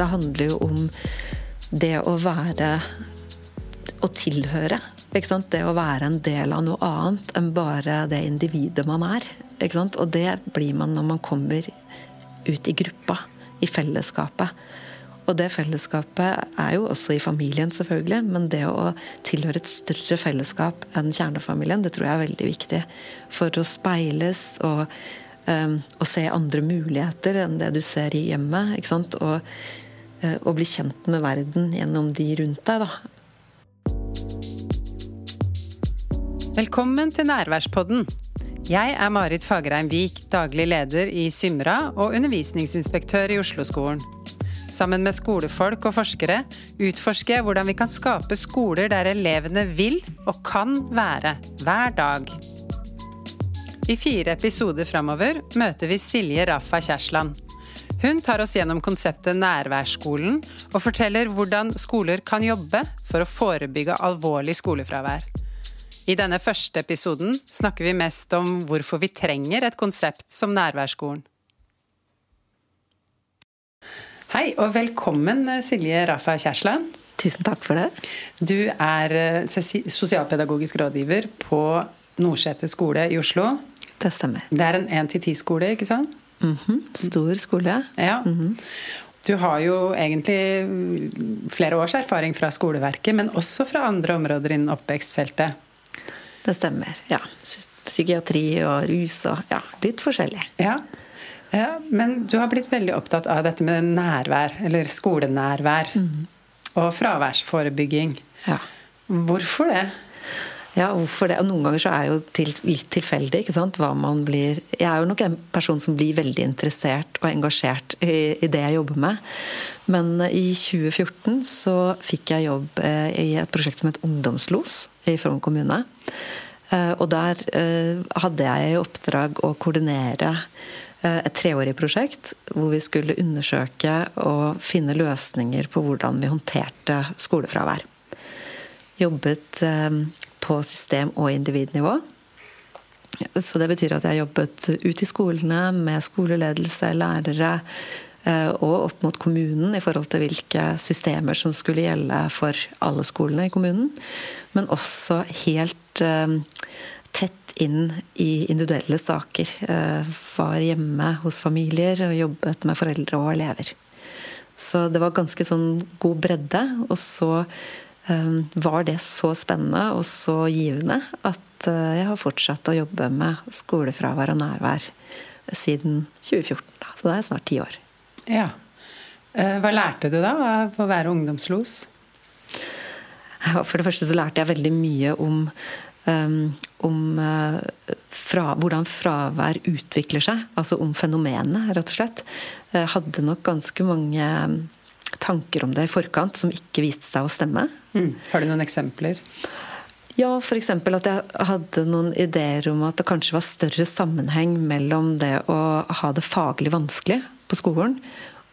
det handler jo om det å være Å tilhøre. Ikke sant? Det å være en del av noe annet enn bare det individet man er. Ikke sant? Og det blir man når man kommer ut i gruppa, i fellesskapet. Og det fellesskapet er jo også i familien, selvfølgelig. Men det å tilhøre et større fellesskap enn kjernefamilien, det tror jeg er veldig viktig. For å speiles og, um, og se andre muligheter enn det du ser i hjemmet. ikke sant? Og, og bli kjent med verden gjennom de rundt deg, da. Velkommen til Nærværspodden. Jeg er Marit Fagerheim Vik, daglig leder i Symra og undervisningsinspektør i Oslo-skolen. Sammen med skolefolk og forskere utforsker jeg hvordan vi kan skape skoler der elevene vil og kan være hver dag. I fire episoder framover møter vi Silje Rafa Kjærsland. Hun tar oss gjennom konseptet Nærværsskolen og forteller hvordan skoler kan jobbe for å forebygge alvorlig skolefravær. I denne første episoden snakker vi mest om hvorfor vi trenger et konsept som nærværsskolen. Hei og velkommen, Silje Rafa Kjærsland. Tusen takk for det. Du er eh, sosialpedagogisk rådgiver på Nordseter skole i Oslo. Det stemmer. Det er en 1-10-skole, ikke sant? Mm -hmm. Stor skole. Ja. Mm -hmm. Du har jo egentlig flere års erfaring fra skoleverket, men også fra andre områder innen oppvekstfeltet. Det stemmer. Ja. Psykiatri og rus og ja, litt forskjellig. Ja. Ja, men du har blitt veldig opptatt av dette med nærvær, eller skolenærvær. Mm. Og fraværsforebygging. Ja. Hvorfor det? Ja, hvorfor det? Og noen ganger så er jo til, litt tilfeldig ikke sant? hva man blir Jeg er jo nok en person som blir veldig interessert og engasjert i, i det jeg jobber med. Men i 2014 så fikk jeg jobb eh, i et prosjekt som het Ungdomslos i Frogn kommune. Eh, og der eh, hadde jeg i oppdrag å koordinere et treårig prosjekt hvor vi skulle undersøke og finne løsninger på hvordan vi håndterte skolefravær. Jobbet på system- og individnivå. Så det betyr at jeg jobbet ute i skolene med skoleledelse, lærere og opp mot kommunen i forhold til hvilke systemer som skulle gjelde for alle skolene i kommunen. Men også helt tett inn i individuelle saker. Var hjemme hos familier og jobbet med foreldre og elever. Så det var ganske sånn god bredde. Og så var det så spennende og så givende at jeg har fortsatt å jobbe med skolefravær og nærvær siden 2014. Så det er snart ti år. Ja. Hva lærte du da av å være ungdomslos? For det første så lærte jeg veldig mye om om fra, hvordan fravær utvikler seg. Altså om fenomenet, rett og slett. Jeg hadde nok ganske mange tanker om det i forkant som ikke viste seg å stemme. Mm. Har du noen eksempler? Ja, f.eks. at jeg hadde noen ideer om at det kanskje var større sammenheng mellom det å ha det faglig vanskelig på skolen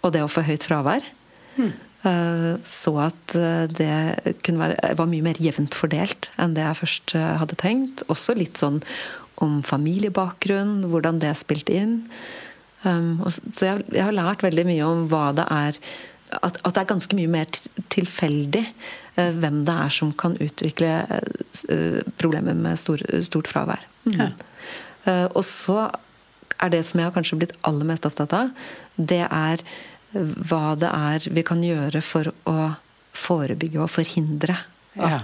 og det å få høyt fravær. Mm. Så at det være, var mye mer jevnt fordelt enn det jeg først hadde tenkt. Også litt sånn om familiebakgrunn, hvordan det spilte inn. Så jeg, jeg har lært veldig mye om hva det er at, at, det er ganske mye mer tilfeldig hvem det er som kan utvikle problemer med stor, stort fravær. Mm. Ja. Og så er det som jeg har kanskje blitt aller mest opptatt av, det er hva det er vi kan gjøre for å forebygge og forhindre at, ja.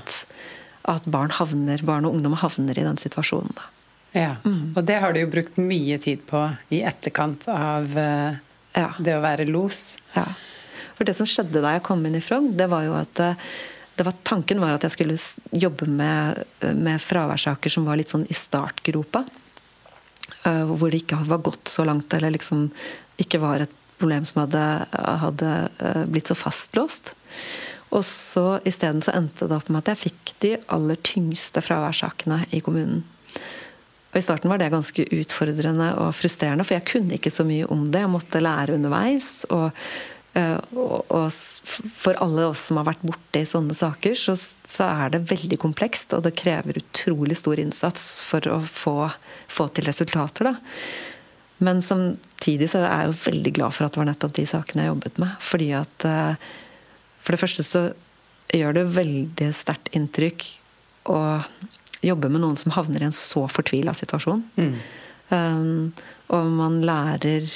at barn, havner, barn og ungdom havner i den situasjonen. Da. Ja, mm. Og det har du jo brukt mye tid på i etterkant av uh, ja. det å være los. Ja. For det som skjedde da jeg kom inn i Frogn, det var jo at det var, tanken var at jeg skulle jobbe med, med fraværssaker som var litt sånn i startgropa. Uh, hvor det ikke var gått så langt, eller liksom ikke var et problem som hadde, hadde blitt så fastlåst. Og så isteden så endte det opp med at jeg fikk de aller tyngste fraværssakene i kommunen. Og I starten var det ganske utfordrende og frustrerende, for jeg kunne ikke så mye om det. Jeg måtte lære underveis. Og, og, og for alle oss som har vært borte i sånne saker, så, så, er det veldig komplekst. Og det krever utrolig stor innsats for å få, få til resultater. da. Men samtidig så er jeg jo veldig glad for at det var nettopp de sakene jeg jobbet med. Fordi at eh, For det første så gjør det veldig sterkt inntrykk å jobbe med noen som havner i en så fortvila situasjon. Mm. Um, og man lærer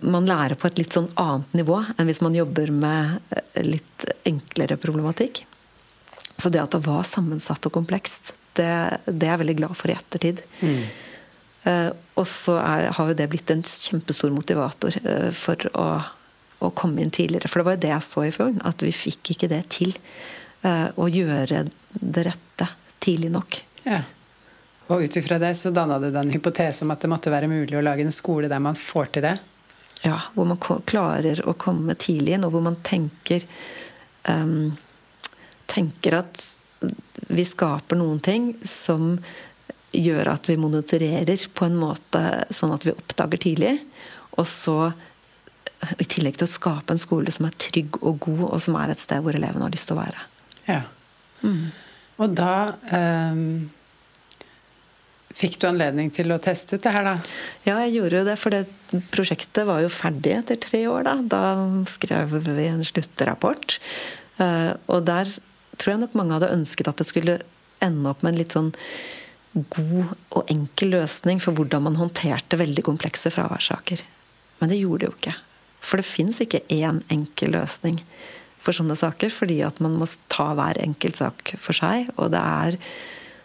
man lærer på et litt sånn annet nivå enn hvis man jobber med eh, litt enklere problematikk. Så det at det var sammensatt og komplekst, det, det er jeg veldig glad for i ettertid. Mm. Uh, og så er, har jo det blitt en kjempestor motivator uh, for å, å, komme inn tidligere. For det var jo det jeg så i fjor, at vi fikk ikke det til. Uh, å gjøre det rette tidlig nok. Ja. Og ut ifra det så danna du deg en hypotese om at det måtte være mulig å lage en skole der man får til det? Ja, hvor man klarer å komme tidlig inn, og hvor man tenker um, tenker at vi skaper noen ting som gjør at vi monitorerer på en måte sånn at vi oppdager tidlig. Og så, i tillegg til å skape en skole som er trygg og god, og som er et sted hvor elevene har lyst til å være. Ja. Mm. Og da um Fikk du anledning til å teste ut det her, da? Ja, jeg gjorde jo det. For det prosjektet var jo ferdig etter tre år, da. Da skrev vi en sluttrapport. Eh, og der tror jeg nok mange hadde ønsket at det skulle ende opp med en litt sånn god og enkel løsning for hvordan man håndterte veldig komplekse fraværssaker. Men det gjorde det jo ikke. For det fins ikke én enkel løsning for sånne saker, fordi at man må ta hver enkelt sak for seg. Og det er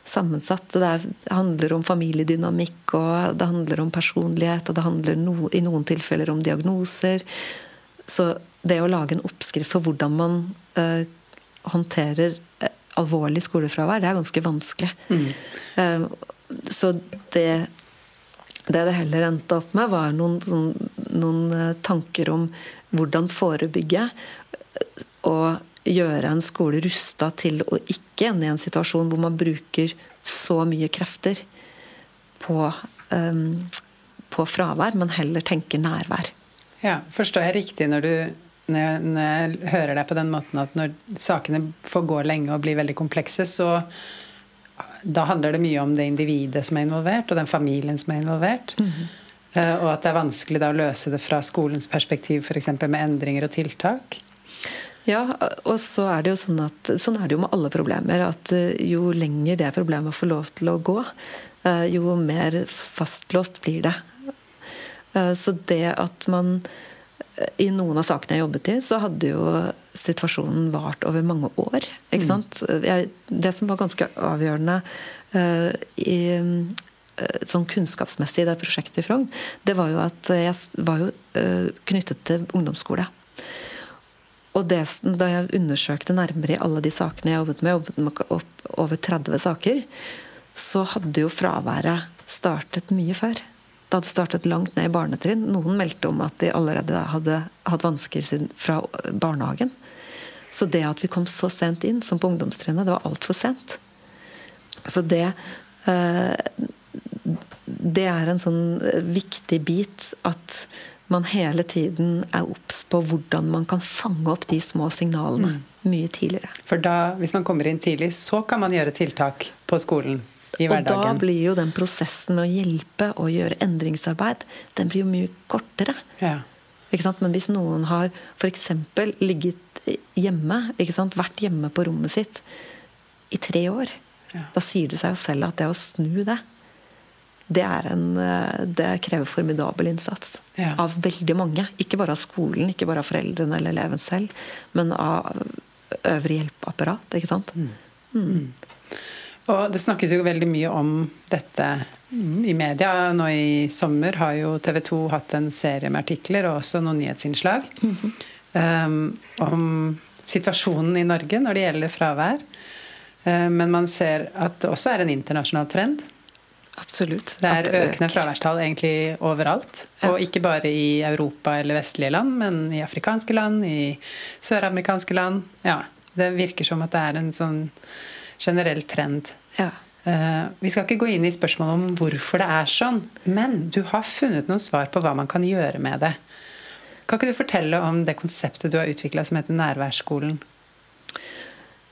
sammensatt. Det, er, det, handler om familiedynamikk, og det handler om personlighet, og det handler no, i noen tilfeller om diagnoser. Så det å lage en oppskrift for hvordan man uh, håndterer uh, alvorlig skolefravær, det er ganske vanskelig. Mm. Uh, så det, det det heller endte opp med, var noen, sånn, noen tanker om hvordan forebygge. Og gjøre en skole rusta til å ikke ende i en situasjon hvor man bruker så mye krefter på, um, på fravær, men heller tenker nærvær. Ja, Forstår jeg riktig når, du, når, jeg, når jeg hører deg på den måten at når sakene får gå lenge og blir veldig komplekse, så da handler det mye om det individet som er involvert, og den familien som er involvert. Mm -hmm. Og at det er vanskelig da å løse det fra skolens perspektiv, f.eks. med endringer og tiltak? Ja, og så er det jo sånn at sånn er det jo med alle problemer. At eh, jo lenger det problemet får lov til å gå, eh, jo mer fastlåst blir det. Eh, så det at man I noen av sakene jeg jobbet i, så hadde jo situasjonen vart over mange år. Ikke mm. sant? Jeg, det som var ganske avgjørende i sånn kunnskapsmessig i det prosjektet i Frogn, det var jo at jeg var jo knyttet til ungdomsskole. Og det, da jeg undersøkte nærmere i alle de sakene jeg jobbet med, jobbet med over 30 saker, så hadde jo fraværet startet mye før. Det hadde startet langt ned i barnetrinn. Noen meldte om at de allerede hadde hatt vansker fra barnehagen. Så det at vi kom så sent inn som på ungdomstrinnet, det var altfor sent. Så det eh, Det er en sånn viktig bit at man hele tiden er obs på hvordan man kan fange opp de små signalene mm. mye tidligere. For da, hvis man kommer inn tidlig, så kan man gjøre tiltak på skolen? I hverdagen. Og da blir jo den prosessen med å hjelpe og gjøre endringsarbeid den blir jo mye kortere. Ja. Men hvis noen har f.eks. ligget hjemme, vært hjemme på rommet sitt i tre år, ja. da sier det seg jo selv at det å snu det det, en, eh, det krever formidabel innsats. Ja. Av veldig mange. Ikke bare av skolen, ikke bare av foreldrene eller eleven selv, men av øvrig hjelpeapparat. ikke sant? Mm. Mm. Og det snakkes jo veldig mye om dette i media. Nå i sommer har jo TV 2 hatt en serie med artikler og også noen nyhetsinnslag mm -hmm. um, om situasjonen i Norge når det gjelder fravær. Um, men man ser at det også er en internasjonal trend. Absolutt. Det er økende fraværstall egentlig overalt. Og ikke bare i Europa eller vestlige land, men i afrikanske land, i søramerikanske land. Ja, Det virker som at det er en sånn generell trend. Ja. Uh, vi skal ikke gå inn i spørsmålet om hvorfor det er sånn, men du har funnet noen svar på hva man kan gjøre med det. Kan ikke du fortelle om det konseptet du har utvikla som heter Nærværsskolen?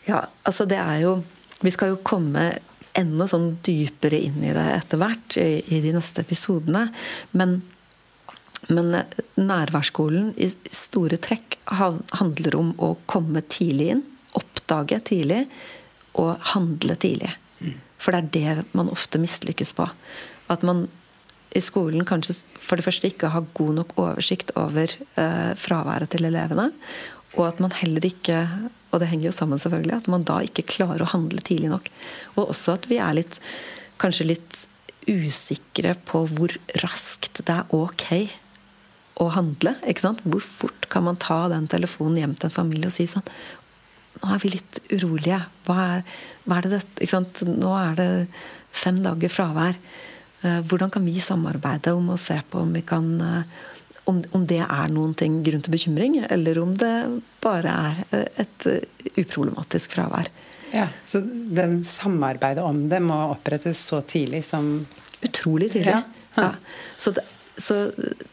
Ja, altså det er jo Vi skal jo komme enda sånn dypere inn i det etter hvert i, i de neste episodene. Men, men nærværsskolen i store trekk handler om å komme tidlig inn. Oppdage tidlig og handle tidlig. For det er det man ofte mislykkes på. At man i skolen kanskje for det første ikke har god nok oversikt over eh, fraværet til elevene. Og at man heller ikke og det henger jo sammen selvfølgelig, at man da ikke klarer å handle tidlig nok. Og også at vi er litt, kanskje litt usikre på hvor raskt det er ok å handle. ikke sant? Hvor fort kan man ta den telefonen hjem til en familie og si sånn Nå er vi litt urolige. Hva er, hva er det dette? Ikke sant? Nå er det fem dager fravær. Eh, hvordan kan vi samarbeide om å se på om vi kan eh, om, om, det er noen ting grunn til bekymring, eller om det bare er eh, et uproblematisk fravær. Ja, Så den samarbeidet om det må opprettes så tidlig som Utrolig tidlig. Ja. Ja. Så, det, så,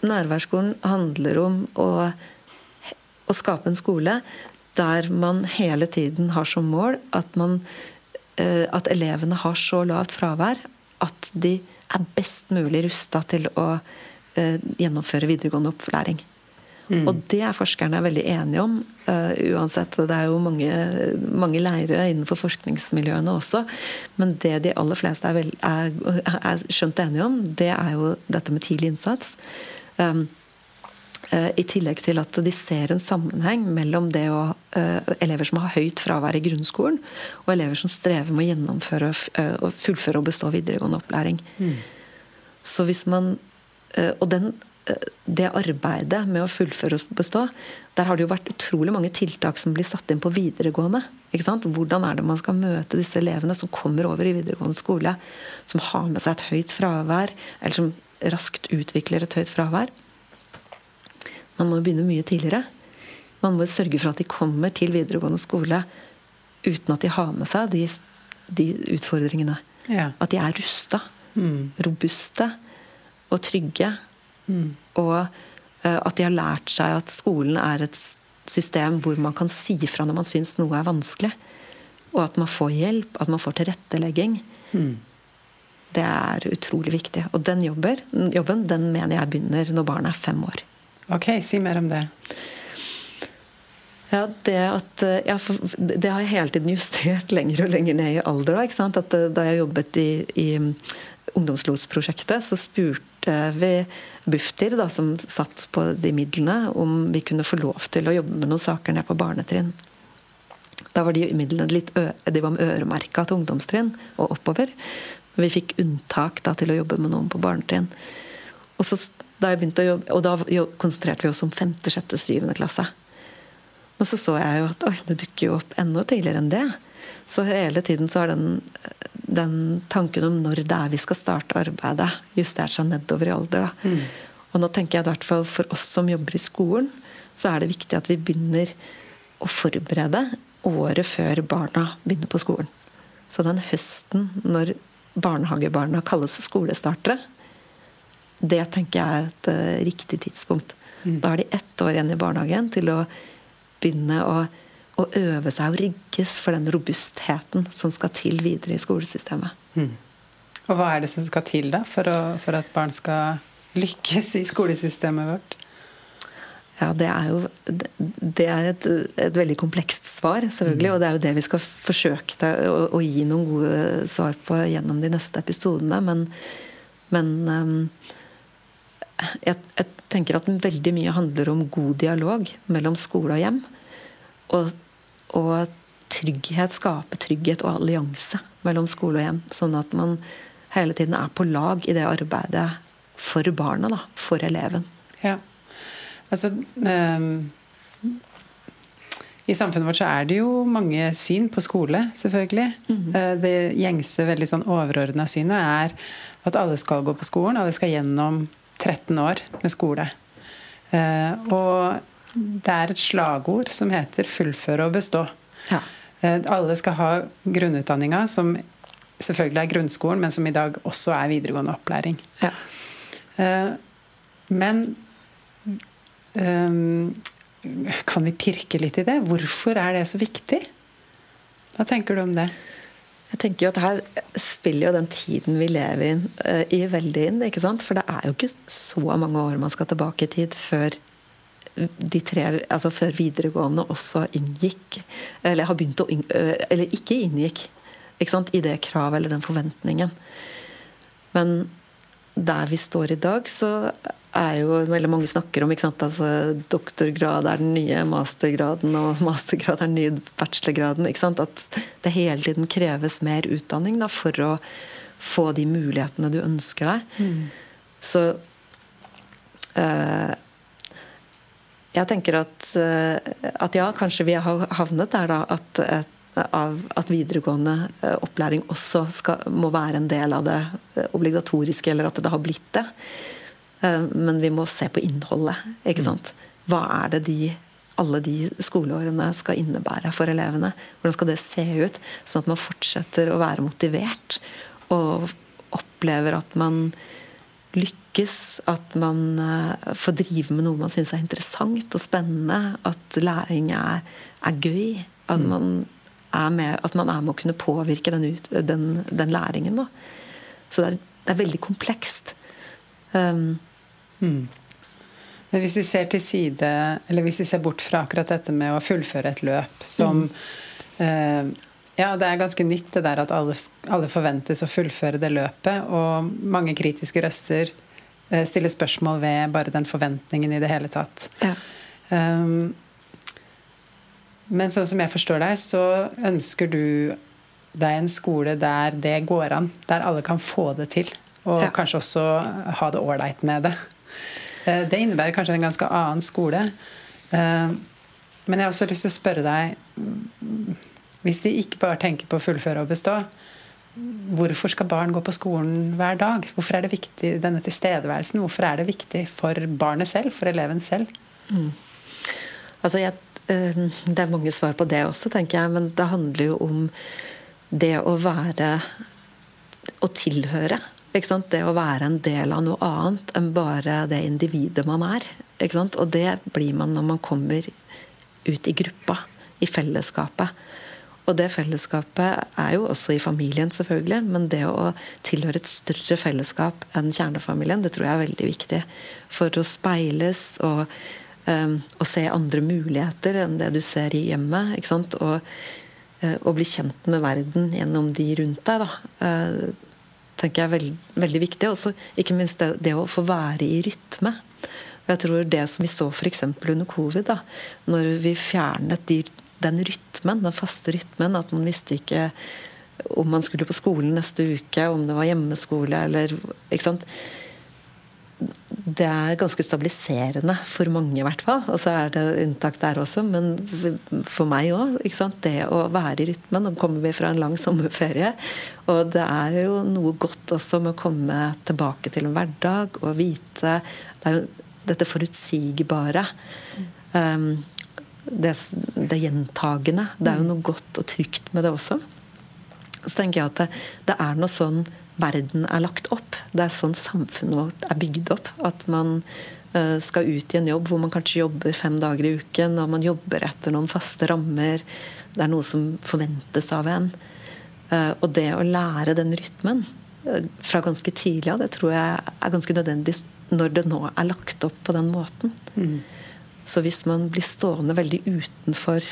nærværsskolen handler om å, å, skape en skole der man hele tiden har som mål at, man, at elevene har så lavt fravær at de er best mulig rusta til å gjennomføre videregående opplæring. Mm. Og det er forskerne veldig enige om. Uh, uansett, Det er jo mange, mange leire innenfor forskningsmiljøene også. Men det de aller fleste er, vel, er, er skjønt enige om, det er jo dette med tidlig innsats. Um, uh, I tillegg til at de ser en sammenheng mellom det å uh, elever som har høyt fravær i grunnskolen, og elever som strever med å gjennomføre uh, fullføre og bestå videregående opplæring. Mm. Så hvis man Og den, det arbeidet med å fullføre og bestå, der har det jo vært utrolig mange tiltak som blir satt inn på videregående. Hvordan er det man skal møte disse elevene som kommer over i videregående skole, som har med seg et høyt fravær, eller som raskt utvikler et høyt fravær? Man må begynne mye tidligere. Man må sørge for at de kommer til videregående skole uten at de har med seg de, de utfordringene. Ja. At de er rusta, mm. robuste og trygge. Mm. Og uh, at de har lært seg at skolen er et system hvor man kan si fra når man syns noe er vanskelig. Og at man får hjelp, at man får tilrettelegging. Mm. Det er utrolig viktig. Og den jobber, jobben den mener jeg begynner når barnet er fem år. Ok, si mer om det. Ja, det, at, eh, ja, det har jeg hele tiden justert lenger og lenger ned i alder. Da, ikke sant? At eh, da jeg jobbet i, i ungdomslosprosjektet, så spurte vi Bufdir, da, som satt på de midlene, om vi kunne få lov til å jobbe med noen saker ned på barnetrinn. Da var de midlene litt de øremerka til ungdomstrinn og oppover. Vi fikk unntak da, til å jobbe med noen på barnetrinn. Og så da jobbe, og da konsentrerte vi oss om 5., 6., 7. klasse. Men så så jeg jo at oi, det dukker jo opp enda tidligere enn det. Så hele tiden så har den, den, tanken om når det er vi skal starte arbeidet, justert seg nedover i alder. Mm. Og nå tenker jeg at hvert fall for oss som jobber i skolen, så er det viktig at vi begynner å forberede året før barna begynner på skolen. Så den høsten når barnehagebarna kalles skolestartere, det tenker jeg er et uh, riktig tidspunkt. Mm. Da har de ett år igjen i barnehagen til å begynne å, å, øve seg og rigges for den robustheten som skal til videre i skolesystemet. Mm. Og hva er det som skal til da for, å, for at barn skal lykkes i skolesystemet vårt? Ja, Det er jo det er et, et, veldig komplekst svar, selvfølgelig. Mm. Og det er jo det vi skal forsøke å, å, gi noen gode svar på gjennom de neste episodene. Men, men um, jeg, jeg, tenker at veldig mye handler om god dialog mellom skole og hjem. Og, og trygghet, skape trygghet og allianse mellom skole og hjem. Sånn at man hele tiden er på lag i det arbeidet for barna, da, for eleven. Ja. Altså, um, I samfunnet vårt så er det jo mange syn på skole, selvfølgelig. Mm -hmm. Det gjengse, veldig sånn overordna synet er at alle skal gå på skolen, alle skal gjennom 13 år med skole. Eh, og det er et slagord som heter 'fullføre og bestå'. Ja. Eh, alle skal ha grunnutdanninga, som selvfølgelig er grunnskolen, men som i dag også er videregående opplæring. Ja. Eh, men kan vi pirke litt i det? Hvorfor er det så viktig? Hva tenker du om det? Jeg tenker jo at Her spiller jo den tiden vi lever inn, i veldig inn. ikke sant? For det er jo ikke så mange år man skal tilbake i tid før de tre, altså før videregående også inngikk Eller har begynt å Eller ikke inngikk ikke sant? i det kravet eller den forventningen. Men der vi står i dag, så er jo veldig mange snakker om ikke sant? Altså, doktorgrad er den nye mastergraden, og mastergrad er den nye bachelorgraden. Ikke sant? At det hele tiden kreves mer utdanning da, for å få de mulighetene du ønsker deg. Mm. Så eh, jeg tenker at, eh, at, ja, kanskje vi har havnet der da at, at videregående eh, opplæring også skal, må være en del av det eh, obligatoriske, eller at det har blitt det. Men vi må se på innholdet. ikke sant? Hva er det de, alle de skoleårene skal innebære for elevene? Hvordan skal det se ut, sånn at man fortsetter å være motivert og opplever at man lykkes, at man eh, får drive med noe man syns er interessant og spennende, at læring er, er gøy. At mm. man er, med, at man er med å kunne påvirke den, den, den læringen. Da. Så det er, det er veldig komplekst. Um, Mm. Hvis vi ser til side, eller hvis vi ser bort fra akkurat dette med å fullføre et løp som mm. eh, Ja, det er ganske nytt det der at alle, alle, forventes å fullføre det løpet. Og mange kritiske røster eh, stiller spørsmål ved bare den forventningen i det hele tatt. Ja. Um, men sånn som jeg forstår deg, så ønsker du deg en skole der det går an. Der alle kan få det til. Og ja. kanskje også ha det ålreit med det. Eh, det innebærer kanskje en ganske annen skole. Eh, men jeg har også lyst til å spørre deg Hvis vi ikke bare tenker på å fullføre og bestå, hvorfor skal barn gå på skolen hver dag? Hvorfor er det viktig, denne tilstedeværelsen? Hvorfor er det viktig for barnet selv, for eleven selv? Mm. Altså jeg, eh, det er mange svar på det også, tenker jeg. Men det handler jo om det å være Å tilhøre. Det å være en del av noe annet enn bare det individet man er. Og det blir man når man kommer ut i gruppa, i fellesskapet. Og det fellesskapet er jo også i familien, selvfølgelig. Men det å tilhøre et større fellesskap enn kjernefamilien, det tror jeg er veldig viktig. For å speiles og, um, og se andre muligheter enn det du ser i hjemmet. ikke sant? Og, uh, og bli kjent med verden gjennom de rundt deg. da. Uh, tenker jeg er veld, veldig viktig. Og ikke minst det, det, å få være i rytme. Og jeg tror det som vi så f.eks. under covid, da, når vi fjernet de, den rytmen, den faste rytmen, at man visste ikke om man skulle på skolen neste uke, om det var hjemmeskole eller ikke sant? det er ganske stabiliserende for mange, i hvert fall. Og så er det unntak der også, men for meg òg. Det å være i rytmen. Nå kommer vi fra en lang sommerferie, og det er jo noe godt også med å komme tilbake til en hverdag og vite Det er jo dette forutsigbare. Um, det, det gjentagende. Det er jo noe godt og trygt med det også. Så tenker jeg at det, det er noe sånn verden er lagt opp. Det er sånn samfunnet vårt er bygd opp. At man eh, skal ut i en jobb hvor man kanskje jobber fem dager i uken, og man jobber etter noen faste rammer. Det er noe som forventes av en. Eh, og det å lære den rytmen eh, fra ganske tidlig av, det tror jeg er ganske nødvendig når det nå er lagt opp på den måten. Mm. Så hvis man blir stående veldig utenfor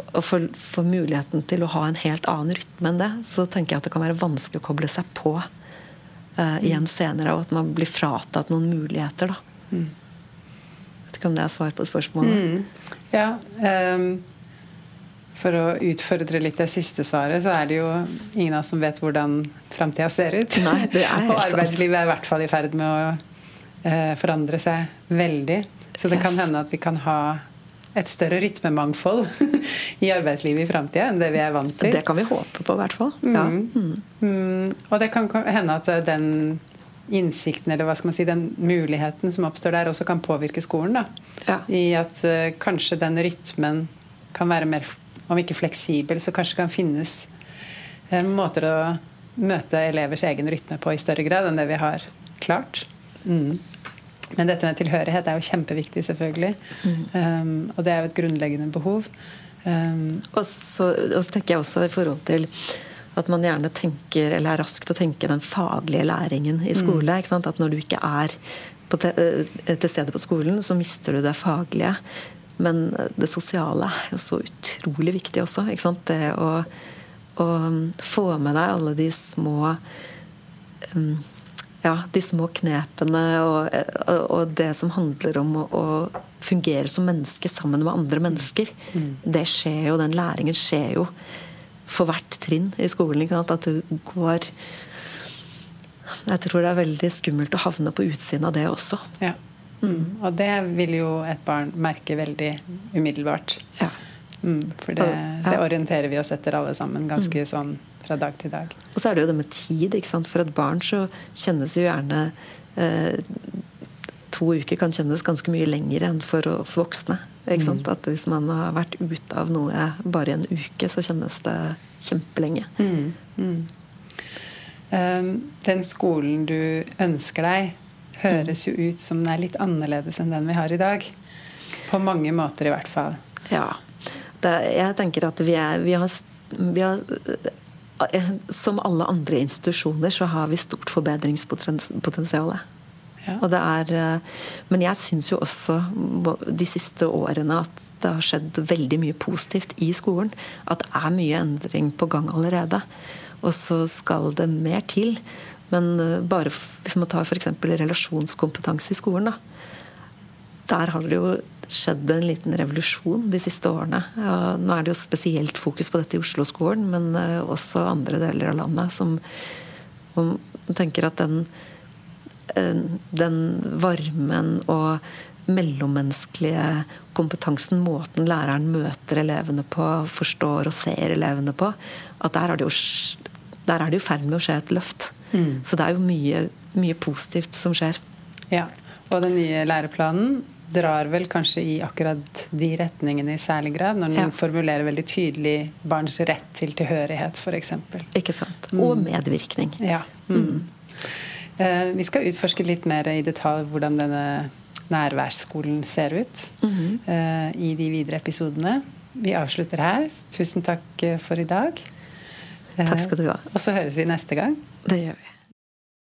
og får, får, muligheten til å ha en helt annen rytme enn det, så tenker jeg at det kan være vanskelig å koble seg på uh, igjen senere, og at man blir fratatt noen muligheter. da. Mm. Vet ikke om det er svar på spørsmålet. Mm. Ja, um, For å utfordre litt det siste svaret, så er det jo ingen av oss som vet hvordan framtida ser ut. Nei, det og arbeidslivet er i hvert fall i ferd med å uh, forandre seg veldig. Så det yes. kan hende at vi kan ha et større rytmemangfold i arbeidslivet i framtida enn det vi er vant til. Det kan vi håpe på, i hvert fall. Ja. Mm. Mm. Og det kan hende at eh, den innsikten, eller hva skal man si, den muligheten som oppstår der, også kan påvirke skolen. da. Ja. I at uh, kanskje den rytmen kan være mer, om ikke fleksibel, så kanskje kan finnes uh, måter å møte elevers egen rytme på i større grad enn det vi har klart. Mm. Men dette med tilhørighet er jo kjempeviktig, selvfølgelig. Mm. Um, og det er jo et grunnleggende behov. Um, og, så, og, så, tenker jeg også i forhold til at man gjerne tenker, eller er rask til å tenke den faglige læringen i skole. Mm. At når du ikke er te, eh, til stede på skolen, så mister du det faglige. Men det sosiale er jo så utrolig viktig også. Det å, å, få med deg alle de små um, ja, de små knepene og, og, det som handler om å, å, fungere som menneske sammen med andre mennesker. Mm. Det skjer jo, Den læringen skjer jo for hvert trinn i skolen. At du går Jeg tror det er veldig skummelt å havne på utsiden av det også. Ja. Mm. Og det vil jo et barn merke veldig umiddelbart. Ja. Mm, for det, det, orienterer vi oss etter alle sammen ganske mm. sånn fra dag til dag. Og så er det jo det med tid. For et barn så kjennes jo gjerne eh, To uker kan kjennes ganske mye lenger enn for oss voksne. Mm. At hvis man har vært ute av noe bare i en uke, så kjennes det kjempelenge. Mm. Mm. Um, den skolen du ønsker deg, høres jo ut som den er litt annerledes enn den vi har i dag. På mange måter, i hvert fall. Ja. Det, jeg tenker at vi, er, vi, har, vi har som alle andre institusjoner så har vi stort forbedringspotensial. Ja. Og det er, eh, men jeg syns jo også de siste årene at det har skjedd veldig mye positivt i skolen. At det er mye endring på gang allerede. Og så skal det mer til. Men eh, bare hvis man tar f.eks. relasjonskompetanse i skolen, da. Der har det jo skjedd en liten revolusjon de siste årene. Og nå er det jo spesielt fokus på dette i Oslo-skolen, men eh, også andre deler av landet som tenker at den, eh, den varmen og mellommenneskelige kompetansen, måten læreren møter elevene på, forstår og ser elevene på, at der er det jo, er jo ferd med å skje et løft. Mm. Så det er jo mye, mye positivt som skjer. Ja, Og den nye læreplanen drar vel kanskje i akkurat de retningene i særlig grad, når den ja. formulerer veldig tydelig barns rett til tilhørighet, f.eks. Ikke sant. Og mm. medvirkning. Ja. Mm. Mm. Uh, vi skal utforske litt mer i detalj hvordan denne nærværsskolen ser ut -hmm. uh, i de videre episodene. Vi avslutter her. Tusen takk for i dag. Takk skal du ha. Og så høres vi neste gang. Det gjør vi.